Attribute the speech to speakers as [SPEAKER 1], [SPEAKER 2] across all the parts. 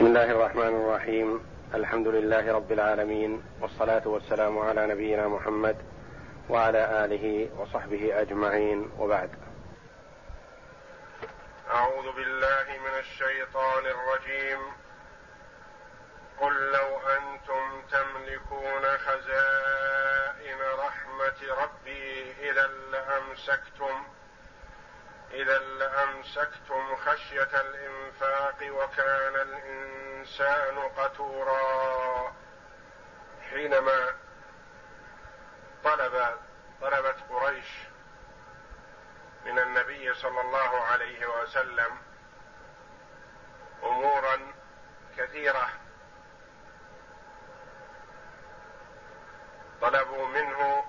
[SPEAKER 1] بسم الله الرحمن الرحيم. الحمد لله رب العالمين والصلاة والسلام على نبينا محمد وعلى آله وصحبه أجمعين. وبعد.
[SPEAKER 2] أعوذ بالله من الشيطان الرجيم. قل لو أنتم تملكون خزائن رحمة ربي إذا لأمسكتم إذا لأمسكتم خشية الإنفاق وكان الإنسان قتورا. حينما طلب طلبت قريش من النبي صلى الله عليه وسلم أمورا كثيرة. طلبوا منه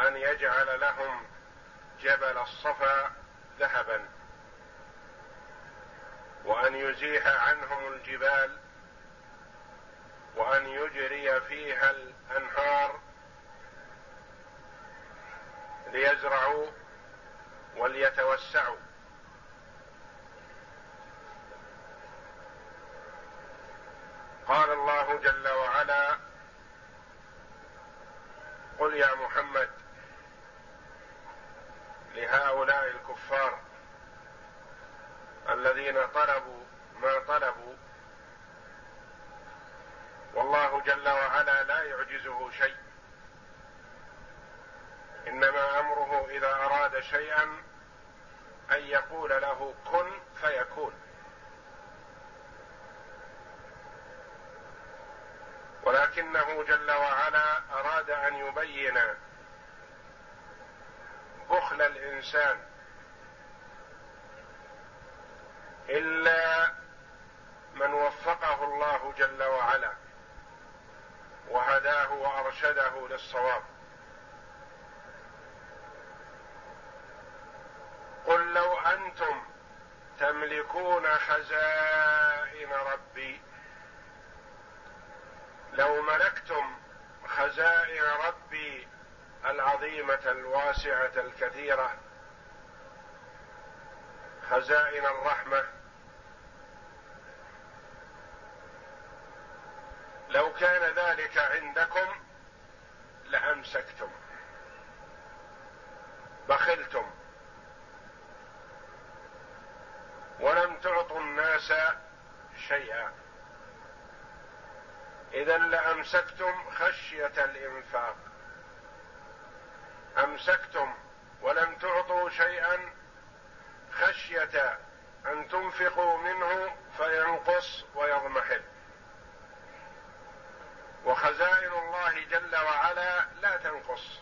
[SPEAKER 2] أن يجعل لهم جبل الصفا ذهبا وأن يزيح عنهم الجبال وأن يجري فيها الأنهار ليزرعوا وليتوسعوا. قال الله جل وعلا قل يا محمد الكفار الذين طلبوا ما طلبوا والله جل وعلا لا يعجزه شيء. إنما أمره إذا أراد شيئا أن يقول له كن فيكون. ولكنه جل وعلا أراد أن يبين بخل الإنسان إلا من وفقه الله جل وعلا وهداه وأرشده للصواب. قل لو أنتم تملكون خزائن ربي لو ملكتم خزائن ربي العظيمة الواسعة الكثيرة خزائن الرحمة. لو كان ذلك عندكم لأمسكتم. بخلتم. ولم تعطوا الناس شيئا. اذا لأمسكتم خشية الإنفاق. أمسكتم ولم تعطوا شيئا خشية أن تنفقوا منه فينقص ويضمحل وخزائن الله جل وعلا لا تنقص.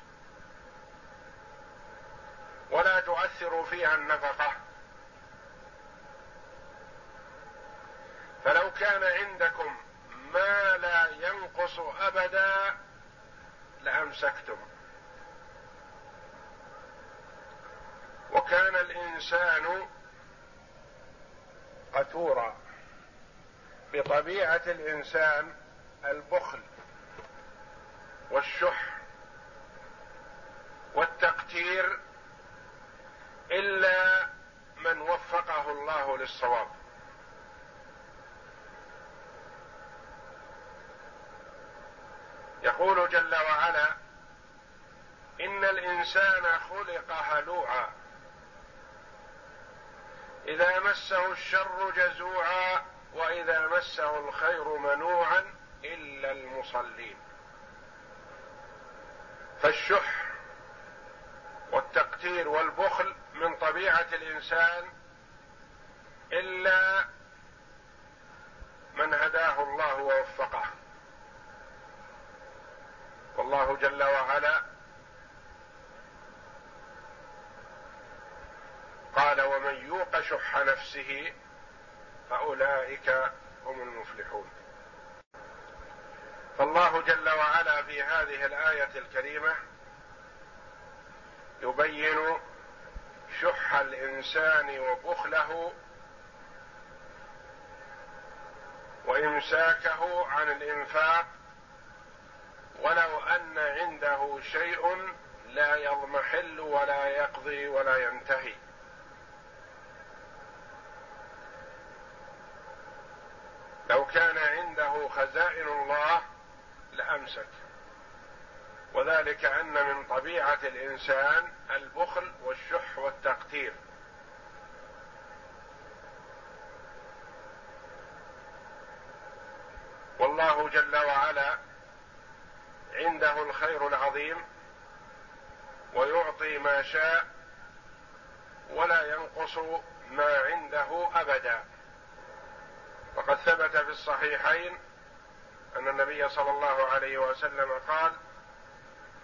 [SPEAKER 2] ولا تؤثر فيها النفقة. فلو كان عندكم ما لا ينقص أبدا لأمسكتم. وكان الإنسان قتورا. بطبيعة الإنسان البخل والشح والتقتير إلا من وفقه الله للصواب. يقول جل وعلا إن الإنسان خلق هلوعا. إذا مسه الشر جزوعا وإذا مسه الخير منوعا إلا المصلين. فالشح والتقتير والبخل من طبيعة الإنسان إلا من هداه الله ووفقه. والله جل وعلا قال ومن يوق شح نفسه فأولئك هم المفلحون. فالله جل وعلا في هذه الآية الكريمة يبين شح الإنسان وبخله وإمساكه عن الإنفاق ولو أن عنده شيء لا يضمحل ولا يقضي ولا ينتهي لو كان عنده خزائن الله لأمسك. وذلك أن من طبيعة الإنسان البخل والشح والتقتير. والله جل وعلا عنده الخير العظيم ويعطي ما شاء ولا ينقص ما عنده أبدا. وقد ثبت في الصحيحين أن النبي صلى الله عليه وسلم قال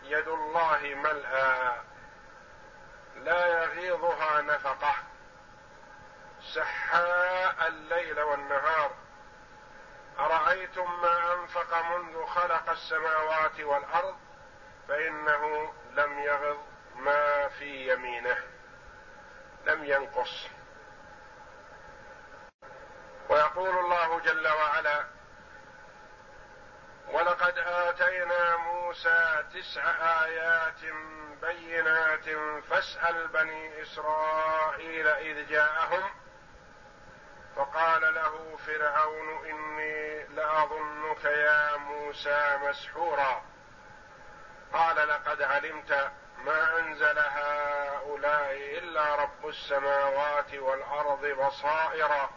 [SPEAKER 2] يد الله ملأى لا يغيضها نفقة سحاء الليل والنهار. أرأيتم ما أنفق منذ خلق السماوات والأرض؟ فإنه لم يغض ما في يمينه لم ينقص. ويقول الله جل وعلا ولقد آتينا موسى تسع آيات بينات فاسأل بني إسرائيل إذ جاءهم فقال له فرعون إني لأظنك يا موسى مسحورا. قال لقد علمت ما أنزل هؤلاء إلا رب السماوات والأرض بصائر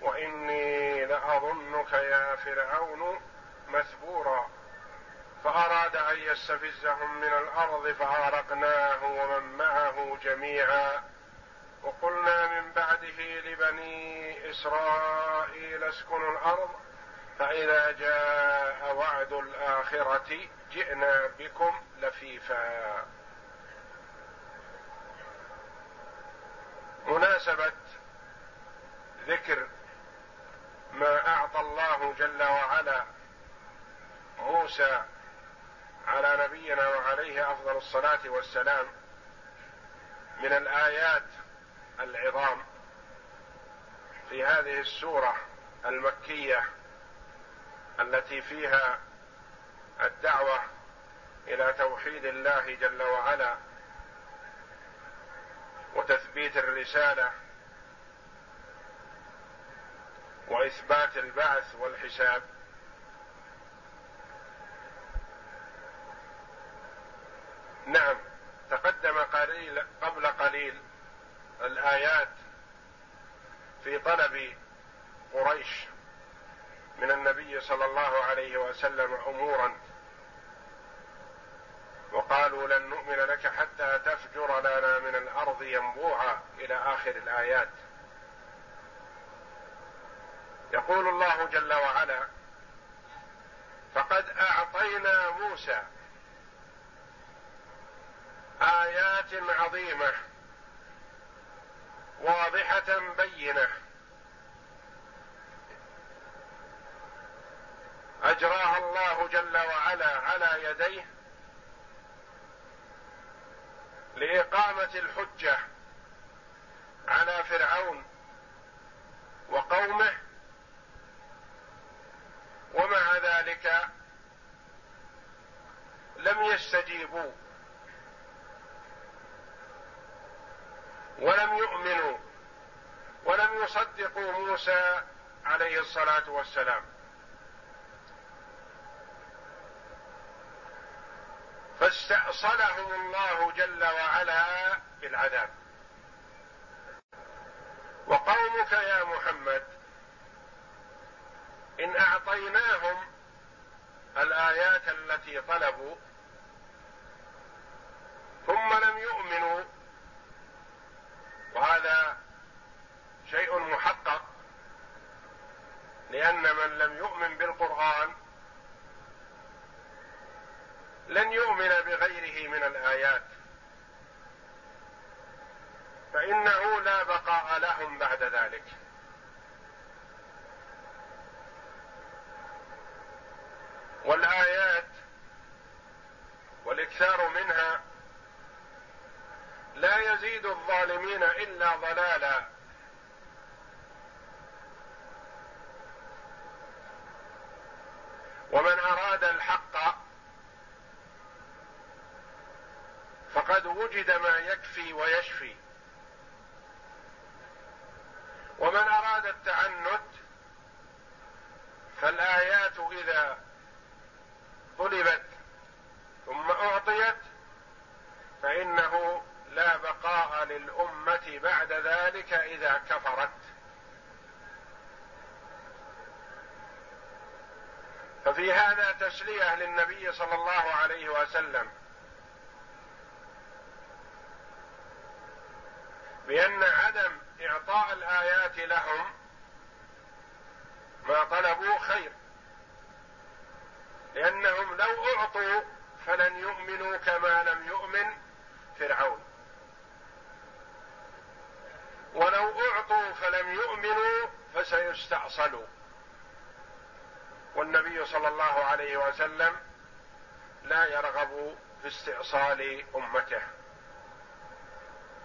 [SPEAKER 2] وإني لأظنك يا فرعون مثبورا فأراد أن يستفزهم من الأرض فأغرقناه ومن معه جميعا. وقلنا من بعده لبني إسرائيل اسكنوا الأرض فإذا جاء وعد الآخرة جئنا بكم لفيفا. مناسبة ذكر ما أعطى الله جل وعلا موسى على نبينا وعليه أفضل الصلاة والسلام من الآيات العظام في هذه السورة المكية التي فيها الدعوة إلى توحيد الله جل وعلا وتثبيت الرسالة وإثبات البعث والحساب. في طلب قريش من النبي صلى الله عليه وسلم أمورا. وقالوا لن نؤمن لك حتى تفجر لنا من الأرض ينبوعا إلى آخر الآيات. يقول الله جل وعلا فقد أعطينا موسى آيات عظيمة واضحة بينة. أجراها الله جل وعلا على يديه لإقامة الحجة على فرعون وقومه ومع ذلك لم يستجيبوا. ولم يؤمنوا ولم يصدقوا موسى عليه الصلاة والسلام. فاستأصلهم الله جل وعلا بالعذاب. وقومك يا محمد إن أعطيناهم الآيات التي طلبوا ثم لم يؤمنوا وهذا شيء محقق لأن من لم يؤمن بالقرآن لن يؤمن بغيره من الآيات. فإنه لا بقاء لهم بعد ذلك. والآيات والإكثار منها لا يزيد الظالمين إلا ضلالا. ومن أراد الحق فقد وجد ما يكفي ويشفي. ومن أراد التعنت فالآيات إذا طلبت ثم أعطيت فإنه لا للأمة بعد ذلك إذا كفرت. ففي هذا تسلية للنبي صلى الله عليه وسلم. بأن عدم إعطاء الآيات لهم ما طلبوا خير. لأنهم لو أعطوا فلن يؤمنوا كما لم يؤمن فرعون. ولو أعطوا فلم يؤمنوا فسيستأصلوا. والنبي صلى الله عليه وسلم لا يرغب في استئصال أمته.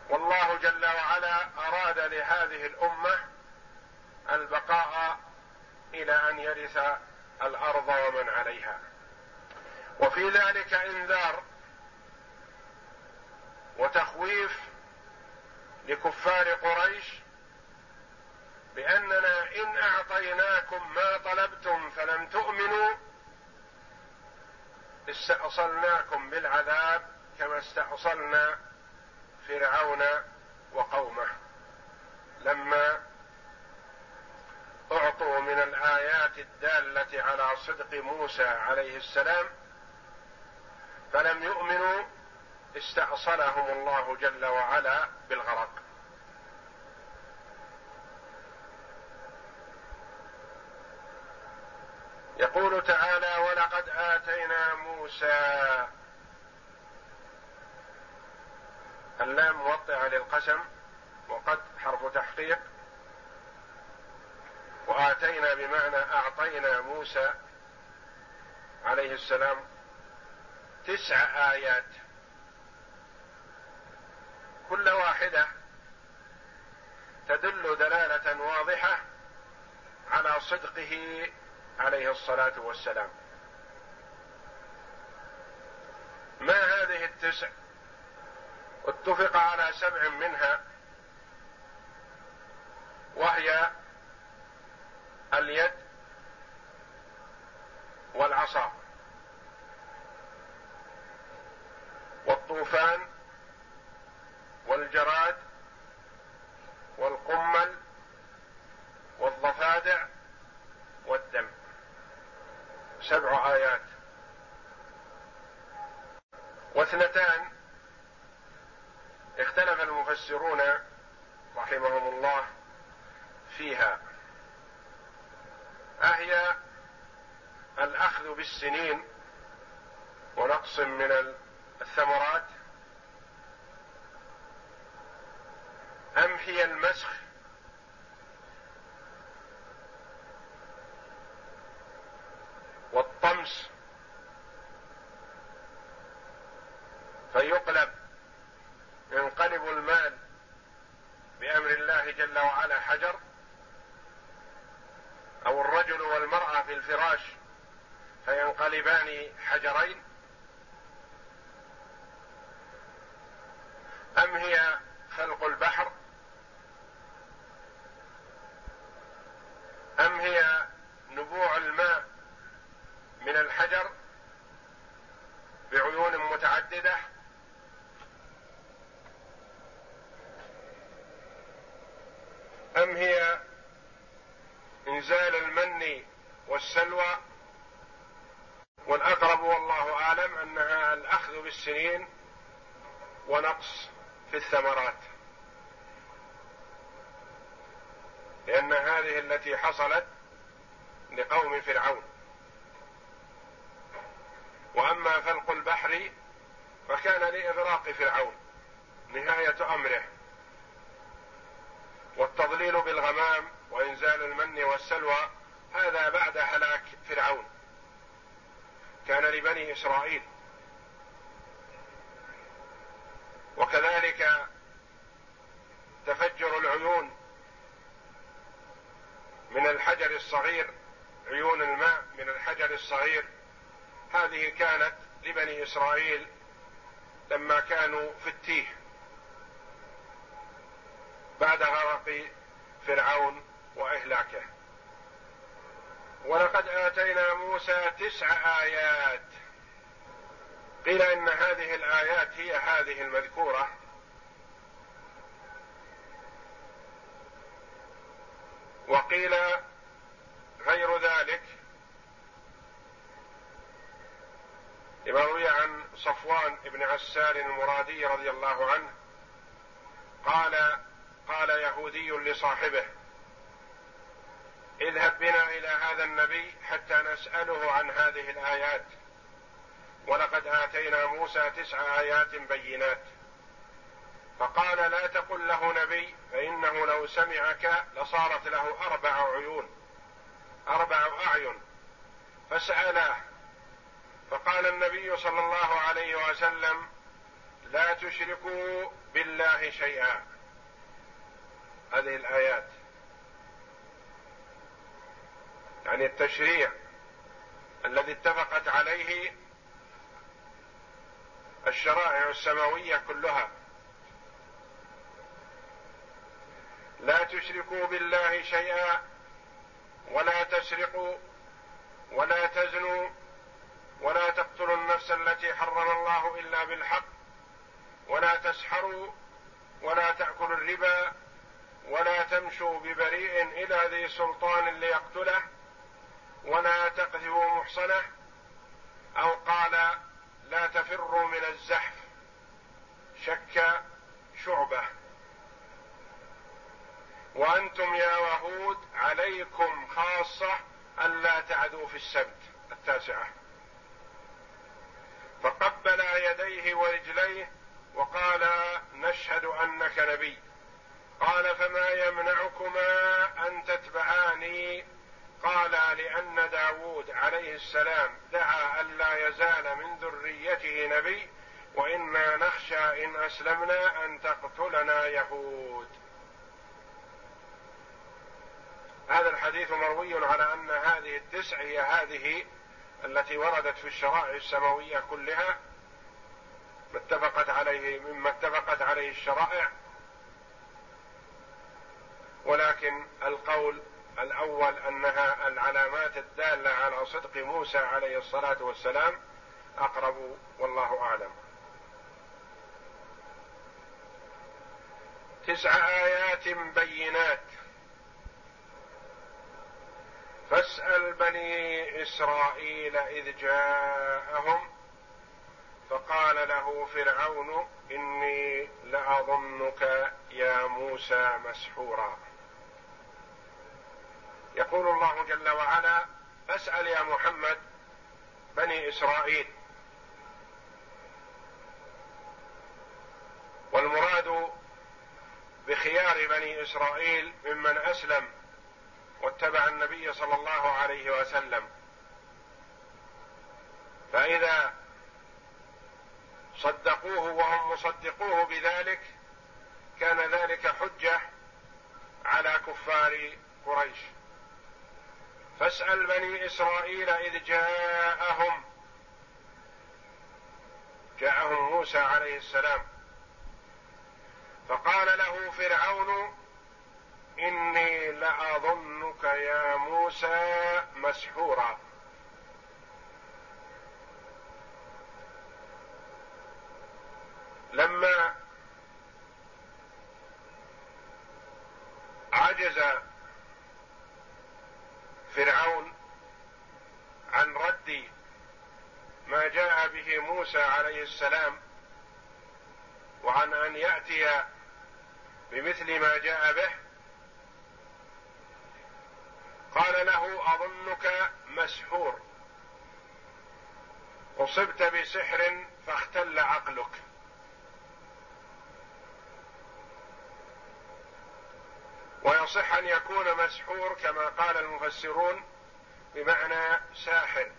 [SPEAKER 2] والله جل وعلا أراد لهذه الأمة البقاء إلى أن يرث الأرض ومن عليها. وفي ذلك إنذار وتخويف لكفار قريش بأننا إن أعطيناكم ما طلبتم فلم تؤمنوا استأصلناكم بالعذاب كما استأصلنا فرعون وقومه. لما أعطوا من الآيات الدالة على صدق موسى عليه السلام فلم يؤمنوا استأصلهم الله جل وعلا بالغرق. يقول تعالى ولقد آتينا موسى اللام موطئه للقسم وقد حرف تحقيق وآتينا بمعنى أعطينا موسى عليه السلام تسع آيات كل واحدة تدل دلالة واضحة على صدقه عليه الصلاة والسلام. ما هذه التسع؟ اتفق على سبع منها وهي اليد والعصا والطوفان والجراد والقمل والضفادع والدم. سبع آيات. واثنتان اختلف المفسرون رحمهم الله فيها. أهي الأخذ بالسنين ونقص من الثمرات. أم هي المسخ؟ والطمس. فيقلب ينقلب المال بأمر الله جل وعلا حجر أو الرجل والمرأة في الفراش فينقلبان حجرين. أم هي خلق البحر؟ أم هي نبوع الماء من الحجر بعيون متعددة؟ أم هي إنزال المن والسلوى؟ والأقرب والله أعلم أنها الأخذ بالسنين ونقص في الثمرات. لأن هذه التي حصلت لقوم فرعون. وأما فلق البحر فكان لإغراق فرعون نهاية أمره. والتضليل بالغمام وإنزال المن والسلوى هذا بعد هلاك فرعون. كان لبني إسرائيل وكذلك تفجر العيون من الحجر الصغير عيون الماء من الحجر الصغير. هذه كانت لبني إسرائيل لما كانوا في التيه بعد غرق فرعون وإهلاكه. ولقد آتينا موسى تسع آيات. قيل إن هذه الآيات هي هذه المذكورة. وقيل غير ذلك لما روي عن صفوان بن عسار المرادي رضي الله عنه قال قال يهودي لصاحبه اذهب بنا إلى هذا النبي حتى نسأله عن هذه الآيات. ولقد آتينا موسى تسع آيات بينات. فقال لا تقل له نبي فإنه لو سمعك لصارت له أربع عيون. أربع أعين فسألاه فقال النبي صلى الله عليه وسلم لا تشركوا بالله شيئا. هذه الآيات. يعني التشريع الذي اتفقت عليه الشرائع السماوية كلها. لا تشركوا بالله شيئا ولا تسرقوا ولا تزنوا ولا تقتلوا النفس التي حرم الله إلا بالحق ولا تسحروا ولا تأكلوا الربا ولا تمشوا ببريء إلى ذي سلطان ليقتله ولا تقذفوا محصنه أو قال لا تفروا من الزحف شك شعبة وأنتم يا وهود عليكم خاصة الا تعدوا في السبت التاسعة. فقبل يديه ورجليه وقال نشهد أنك نبي. قال فما يمنعكما أن تتبعاني؟ قال لأن داود عليه السلام دعا الا يزال من ذريته نبي وإنا نخشى إن أسلمنا أن تقتلنا يهود. هذا الحديث مروي على أن هذه التسع هي هذه التي وردت في الشرائع السماوية كلها ما اتفقت عليه مما اتفقت عليه الشرائع. ولكن القول الأول أنها العلامات الدالة على صدق موسى عليه الصلاة والسلام أقرب والله أعلم. تسع آيات بينات. فاسأل بني إسرائيل إذ جاءهم فقال له فرعون إني لأظنك يا موسى مسحورا. يقول الله جل وعلا فاسأل يا محمد بني إسرائيل. والمراد بخيار بني إسرائيل ممن أسلم واتبع النبي صلى الله عليه وسلم. فإذا صدقوه وهم مصدقوه بذلك كان ذلك حجة على كفار قريش. فاسأل بني إسرائيل إذ جاءهم جاءهم موسى عليه السلام. فقال له فرعون إني لأظنك يا موسى مسحورا. لما عجز فرعون عن رد ما جاء به موسى عليه السلام وعن أن يأتي بمثل ما جاء به قال له أظنك مسحور. أصبت بسحر فاختل عقلك. ويصح أن يكون مسحور كما قال المفسرون بمعنى ساحر.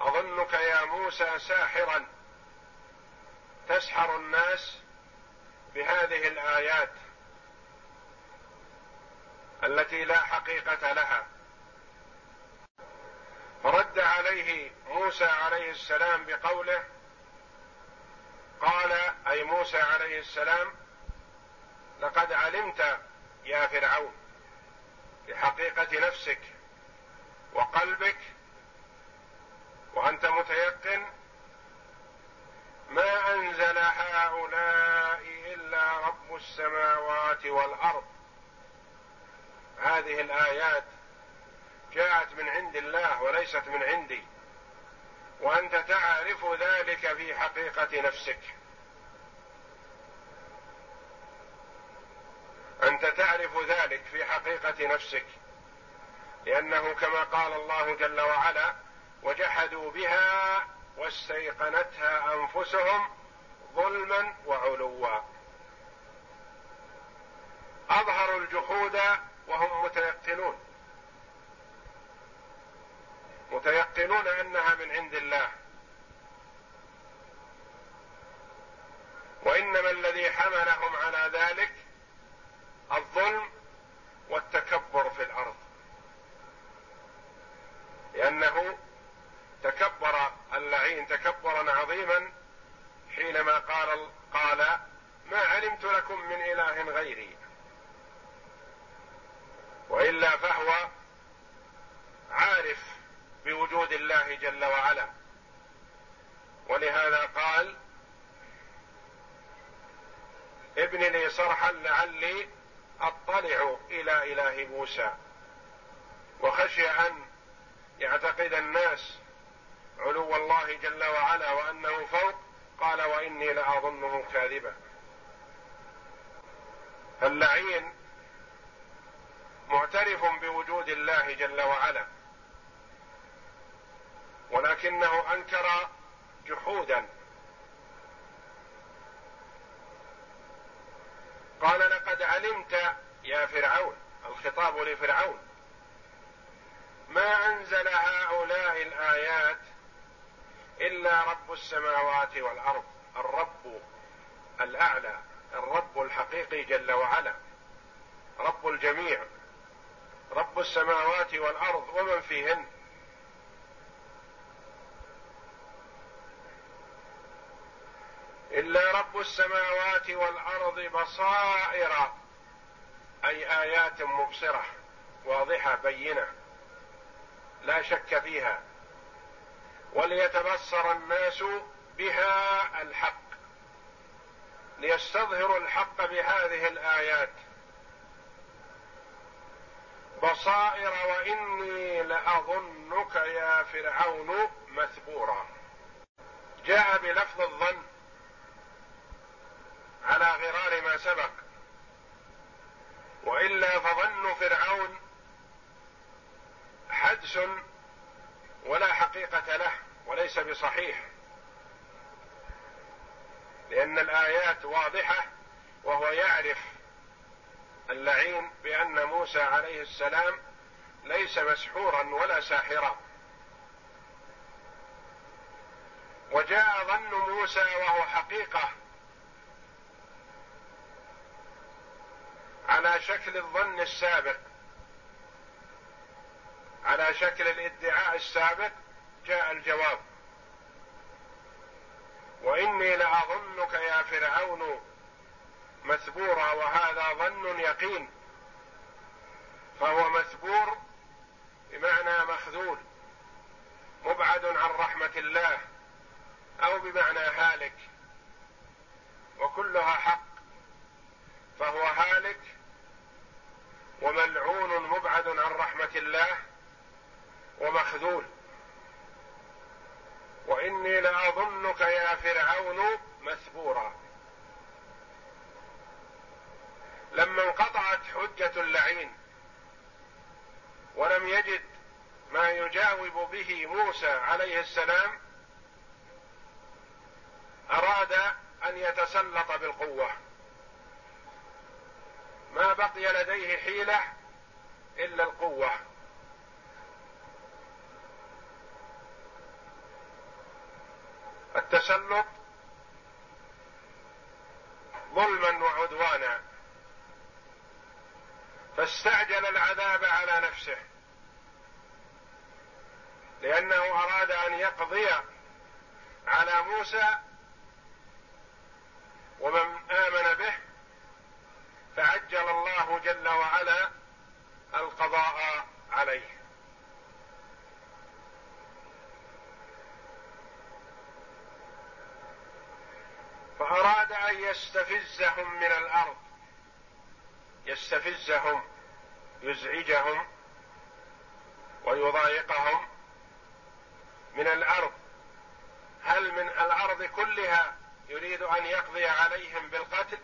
[SPEAKER 2] أظنك يا موسى ساحرا. تسحر الناس بهذه الآيات. التي لا حقيقة لها. فرد عليه موسى عليه السلام بقوله قال أي موسى عليه السلام لقد علمت يا فرعون بحقيقة نفسك قلبك وأنت متيقن ما أنزل هؤلاء إلا رب السماوات والأرض. هذه الآيات جاءت من عند الله وليست من عندي وأنت تعرف ذلك في حقيقة نفسك. أنت تعرف ذلك في حقيقة نفسك لأنه كما قال الله جل وعلا وجحدوا بها واستيقنتها أنفسهم ظلما وعلوا. اظهروا الجحود وهم متيقنون. متيقنون أنها من عند الله وانما الذي حملهم على ذلك الظلم والتكبر في الأرض لأنه تكبر اللعين تكبرا عظيما حينما قال قال ما علمت لكم من اله غيري والا فهو عارف بوجود الله جل وعلا ولهذا قال ابن لي صرحا لعلي اطلع إلى اله موسى وخشي أن يعتقد الناس علو الله جل وعلا وأنه فوق قال وإني لأظنه كاذبا. اللعين معترف بوجود الله جل وعلا ولكنه أنكر جحودا. قال لقد علمت يا فرعون الخطاب لفرعون. ما أنزل هؤلاء الآيات إلا رب السماوات والأرض الرب الأعلى الرب الحقيقي جل وعلا رب الجميع رب السماوات والأرض ومن فيهن؟ إلا رب السماوات والأرض بصائر أي آيات مبصرة واضحة بينة لا شك فيها. وليتبصر الناس بها الحق ليستظهروا الحق بهذه الآيات. بصائر وإني لأظنك يا فرعون مثبورا. جاء بلفظ الظن على غرار ما سبق. وإلا فظن فرعون حدس ولا حقيقة له وليس بصحيح لأن الآيات واضحة وهو يعرف اللعين بأن موسى عليه السلام ليس مسحورا ولا ساحرا. وجاء ظن موسى وهو حقيقة على شكل الظن السابق. على شكل الادعاء السابق جاء الجواب. وإني لأظنك يا فرعون مثبورا وهذا ظن يقين. فهو مثبور بمعنى مخذول مبعد عن رحمة الله أو بمعنى هالك. وكلها حق فهو هالك وملعون مبعد عن رحمة الله ومخذول. وإني لأظنك يا فرعون مثبورا. لما انقطعت حجة اللعين ولم يجد ما يجاوب به موسى عليه السلام أراد أن يتسلط بالقوة. ما بقي لديه حيلة إلا القوة. التسلط ظلما وعدوانا. فاستعجل العذاب على نفسه. لأنه أراد أن يقضي على موسى ومن آمن به. فعجل الله جل وعلا القضاء عليه. فأراد أن يستفزهم من الأرض. يستفزهم يزعجهم ويضايقهم من الأرض. هل من الأرض كلها يريد أن يقضي عليهم بالقتل؟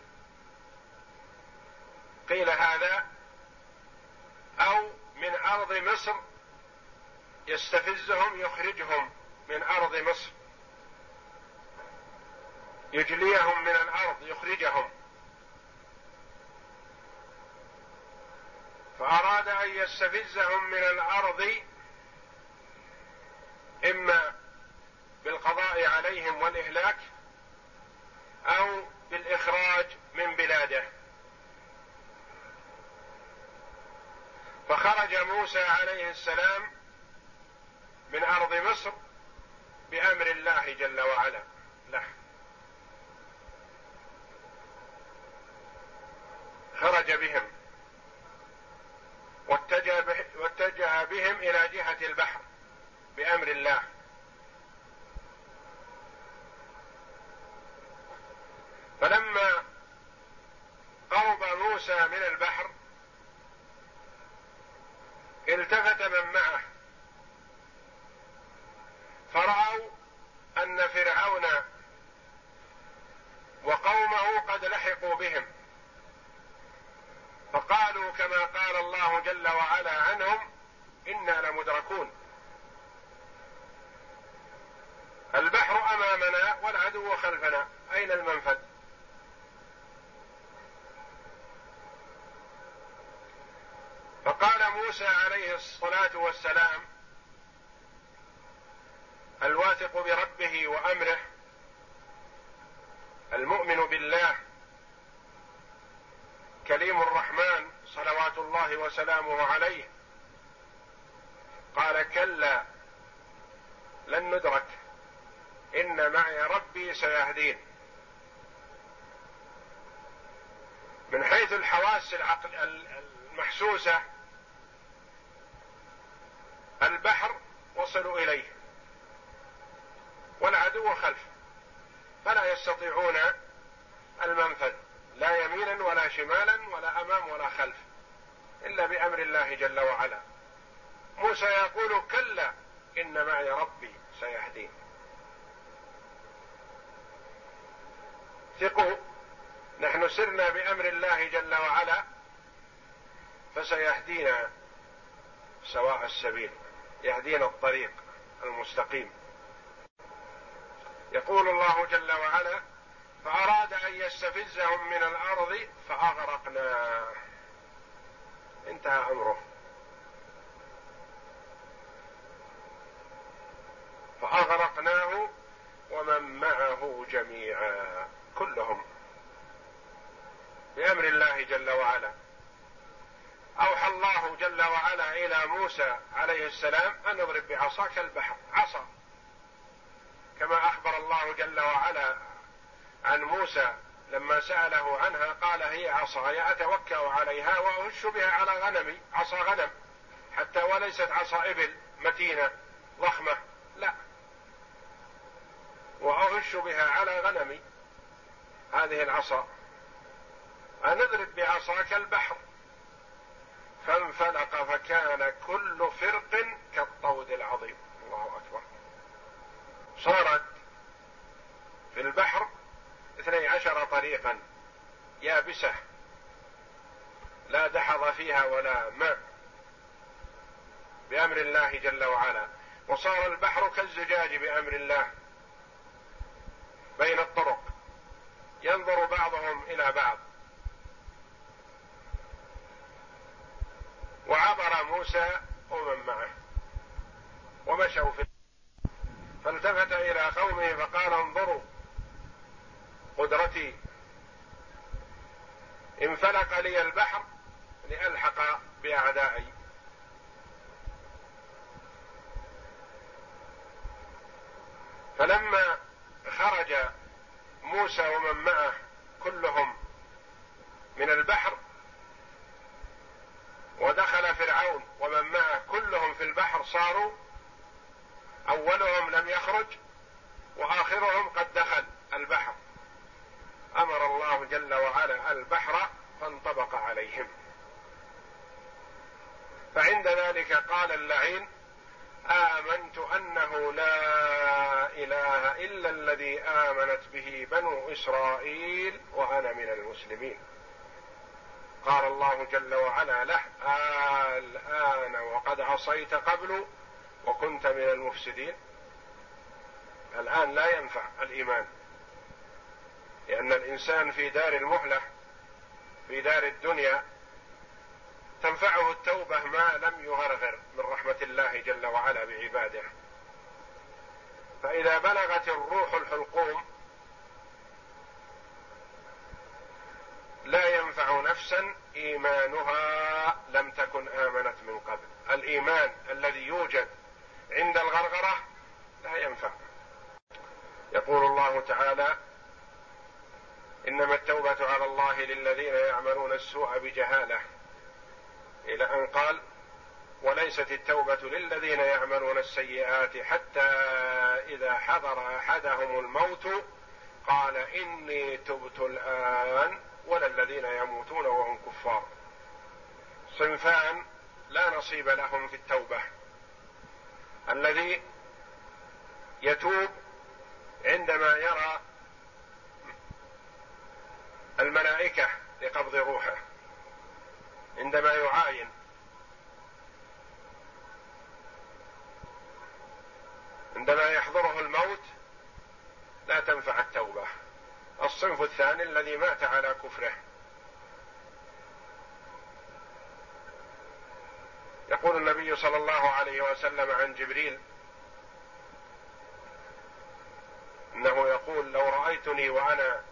[SPEAKER 2] قيل هذا أو من أرض مصر يستفزهم يخرجهم من أرض مصر. يجليهم من الأرض يخرجهم. فأراد أن يستفزهم من الأرض إما بالقضاء عليهم والإهلاك أو بالإخراج من بلاده. فخرج موسى عليه السلام من أرض مصر بأمر الله جل وعلا. له خرج بهم. واتجه, واتجه بهم إلى جهة البحر بأمر الله. فلما قرب موسى من البحر التفت من معه. فرأوا أن فرعون وقومه قد لحقوا بهم. فقالوا كما قال الله جل وعلا عنهم إنا لمدركون. البحر أمامنا والعدو خلفنا. أين المنفذ فقال موسى عليه الصلاة والسلام الواثق بربه وأمره المؤمن بالله كليم الرحمن صلوات الله وسلامه عليه قال كلا لن ندرك إن معي ربي سيهدين من حيث الحواس المحسوسة البحر وصلوا إليه. والعدو خلف. فلا يستطيعون المنفذ. لا يمينا ولا شمالا ولا أمام ولا خلف. إلا بأمر الله جل وعلا. موسى يقول كلا إن معي ربي سيهدين. ثقوا. نحن سرنا بأمر الله جل وعلا. فسيهدينا سواء السبيل. يهدينا الطريق المستقيم. يقول الله جل وعلا فأراد أن يستفزهم من الأرض فأغرقناه انتهى أمره. فأغرقناه ومن معه جميعا كلهم. بأمر الله جل وعلا. أوحى الله جل وعلا إلى موسى عليه السلام أن اضرب بعصاك البحر. عصا. كما أخبر الله جل وعلا عن موسى لما سأله عنها قال هي عصاي أتوكأ عليها وأهش بها على غنمي. عصا غنم. حتى وليست عصا إبل متينة ضخمة. لا. وأهش بها على غنمي. هذه العصا. أن اضرب بعصاك البحر. فانفلق فكان كل فرق كالطود العظيم. الله أكبر. صارت في البحر اثني عشر طريقا يابسة لا دحض فيها ولا ماء بأمر الله جل وعلا. وصار البحر كالزجاج بأمر الله بين الطرق. ينظر بعضهم إلى بعض. وعبر موسى ومن معه ومشوا في فالتفت إلى قومه فقال انظروا قدرتي. انفلق لي البحر لألحق بأعدائي. فلما خرج موسى ومن معه كلهم من البحر ودخل فرعون ومن معه كلهم في البحر صاروا. أولهم لم يخرج وآخرهم قد دخل البحر. أمر الله جل وعلا البحر فانطبق عليهم. فعند ذلك قال اللعين آمنت أنه لا إله إلا الذي آمنت به بنو إسرائيل وأنا من المسلمين. قال الله جل وعلا له الآن وقد عصيت قبل وكنت من المفسدين. الآن لا ينفع الإيمان لأن الإنسان في دار المهلة في دار الدنيا تنفعه التوبة ما لم يغرغر من رحمة الله جل وعلا بعباده. فإذا بلغت الروح الحلقوم لا ينفع نفسا إيمانها لم تكن آمنت من قبل. الإيمان الذي يوجد عند الغرغرة لا ينفع. يقول الله تعالى إنما التوبة على الله للذين يعملون السوء بجهالة. إلى أن قال وليست التوبة للذين يعملون السيئات حتى إذا حضر أحدهم الموت قال إني تبت الآن ولا الذين يموتون وهم كفار. صنفان لا نصيب لهم في التوبة. الذي يتوب عندما يرى الملائكة لقبض روحه عندما يعاين. عندما يحضره الموت لا تنفع التوبة. الصنف الثاني الذي مات على كفره. يقول النبي صلى الله عليه وسلم عن جبريل إنه يقول لو رأيتني وأنا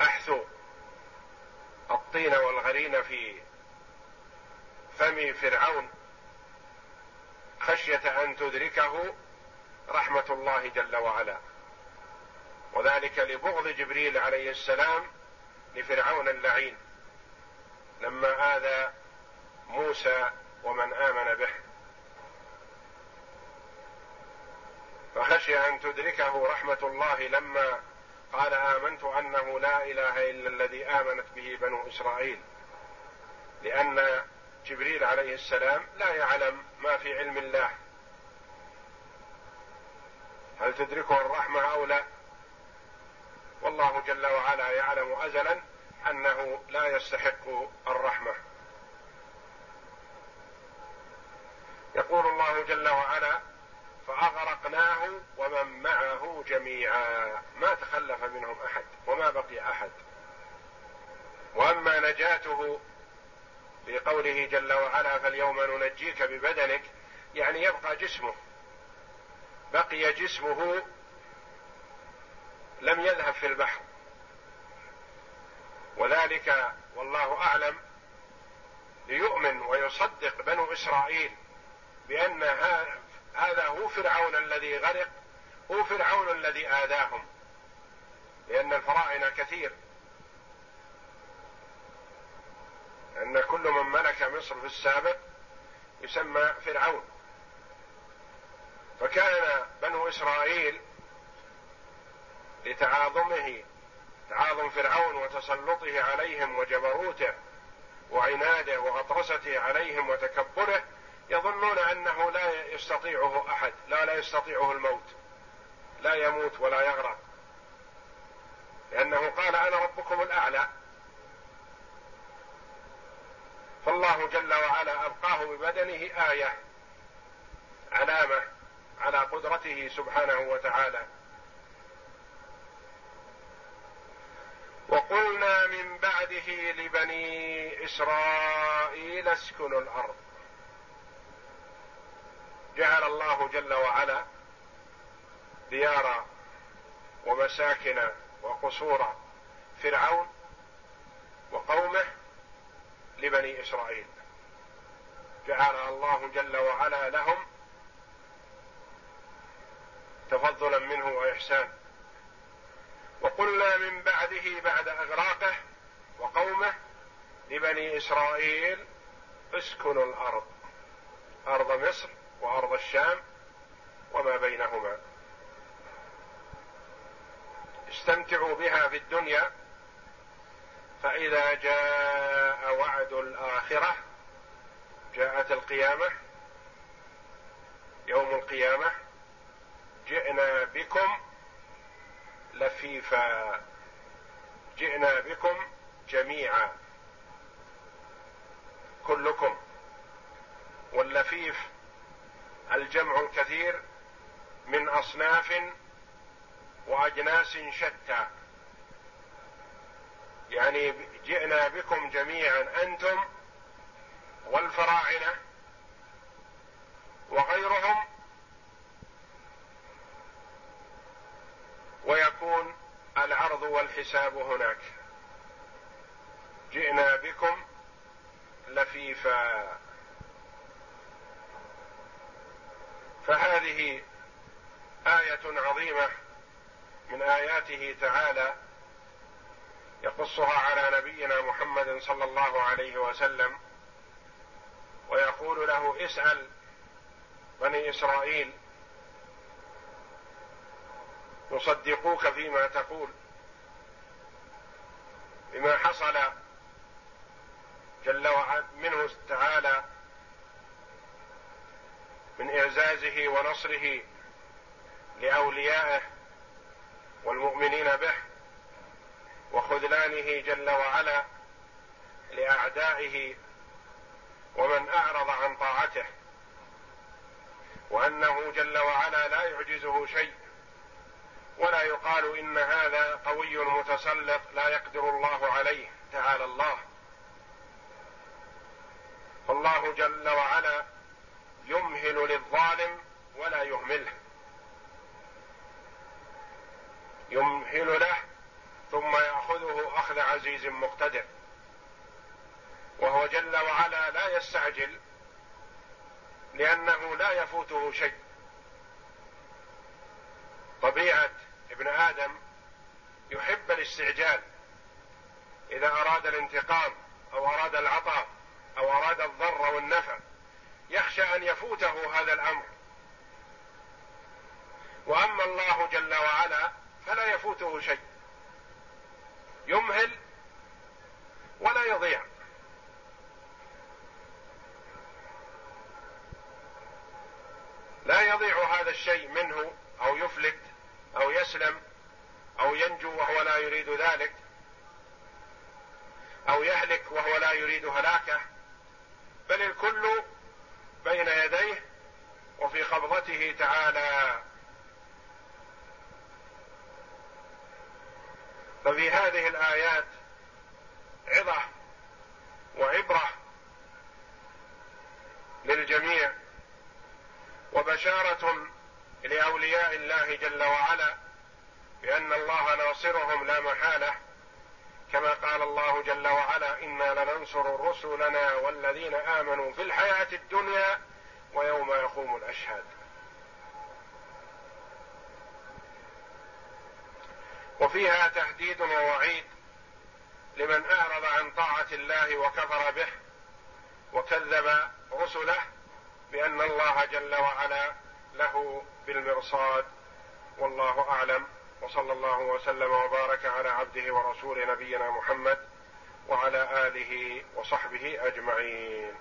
[SPEAKER 2] احثو الطين والغرين في فم فرعون خشية أن تدركه رحمة الله جل وعلا. وذلك لبغض جبريل عليه السلام لفرعون اللعين. لما آذى موسى ومن آمن به. فخشي أن تدركه رحمة الله لما قال آمنت أنه لا إله إلا الذي آمنت به بنو إسرائيل. لأن جبريل عليه السلام لا يعلم ما في علم الله. هل تدركه الرحمة أو لا؟ والله جل وعلا يعلم أزلا أنه لا يستحق الرحمة. يقول الله جل وعلا فأغرقناه ومن معه جميعا. ما تخلف منهم أحد وما بقي أحد. وأما نجاته في قوله جل وعلا فاليوم ننجيك ببدنك يعني يبقى جسمه. بقي جسمه لم يذهب في البحر. وذلك والله أعلم ليؤمن ويصدق بنو إسرائيل بأن هذا هو فرعون الذي غرق هو فرعون الذي آذاهم لأن الفراعنه كثير. أن كل من ملك مصر في السابق يسمى فرعون. فكان بنو إسرائيل لتعاظمه تعاظم فرعون وتسلطه عليهم وجبروته وعناده وغطرسته عليهم وتكبره يظنون أنه لا يستطيعه أحد لا لا يستطيعه الموت لا يموت ولا يغرق. لأنه قال أنا ربكم الأعلى. فالله جل وعلا ابقاه ببدنه آية علامة على قدرته سبحانه وتعالى. وقلنا من بعده لبني إسرائيل اسكنوا الأرض. جعل الله جل وعلا ديار ومساكن وقصور فرعون وقومه لبني إسرائيل. جعل الله جل وعلا لهم تفضلا منه وإحسان. وقلنا من بعده بعد أغراقه وقومه لبني إسرائيل اسكنوا الأرض أرض مصر وأرض الشام وما بينهما. استمتعوا بها في الدنيا فإذا جاء وعد الآخرة جاءت القيامة يوم القيامة جئنا بكم لفيفا. جئنا بكم جميعا. كلكم. واللفيف الجمع الكثير من أصناف وأجناس شتى. يعني جئنا بكم جميعا أنتم والفراعنة وغيرهم ويكون العرض والحساب هناك. جئنا بكم لفيفا. فهذه آية عظيمة من آياته تعالى يقصها على نبينا محمد صلى الله عليه وسلم ويقول له اسأل بني إسرائيل يصدقوك فيما تقول. بما حصل جل وعلا منه تعالى من إعزازه ونصره لأوليائه والمؤمنين به وخذلانه جل وعلا لأعدائه ومن أعرض عن طاعته. وأنه جل وعلا لا يعجزه شيء. ولا يقال إن هذا قوي متسلط لا يقدر الله عليه تعالى الله. فالله جل وعلا يمهل للظالم ولا يهمله. يمهل له ثم يأخذه أخذ عزيز مقتدر. وهو جل وعلا لا يستعجل لأنه لا يفوته شيء. طبيعة ابن آدم يحب الاستعجال. إذا أراد الانتقام أو أراد العطاء أو أراد الضر والنفع يخشى أن يفوته هذا الأمر. وأما الله جل وعلا فلا يفوته شيء. يمهل ولا يضيع. لا يضيع هذا الشيء منه أو يفلت أو يسلم أو ينجو وهو لا يريد ذلك أو يهلك وهو لا يريد هلاكه بل الكل بين يديه وفي قبضته تعالى. ففي هذه الآيات عظة وعبرة للجميع وبشارة لأولياء الله جل وعلا بأن الله ناصرهم لا محالة. كما قال الله جل وعلا أنا لننصر رسلنا والذين امنوا في الحياة الدنيا ويوم يقوم الاشهاد. وفيها تهديد ووعيد لمن أعرض عن طاعة الله وكفر به وكذب رسله بأن الله جل وعلا له بالمرصاد والله أعلم وصلى الله وسلم وبارك على عبده ورسوله نبينا محمد وعلى آله وصحبه أجمعين.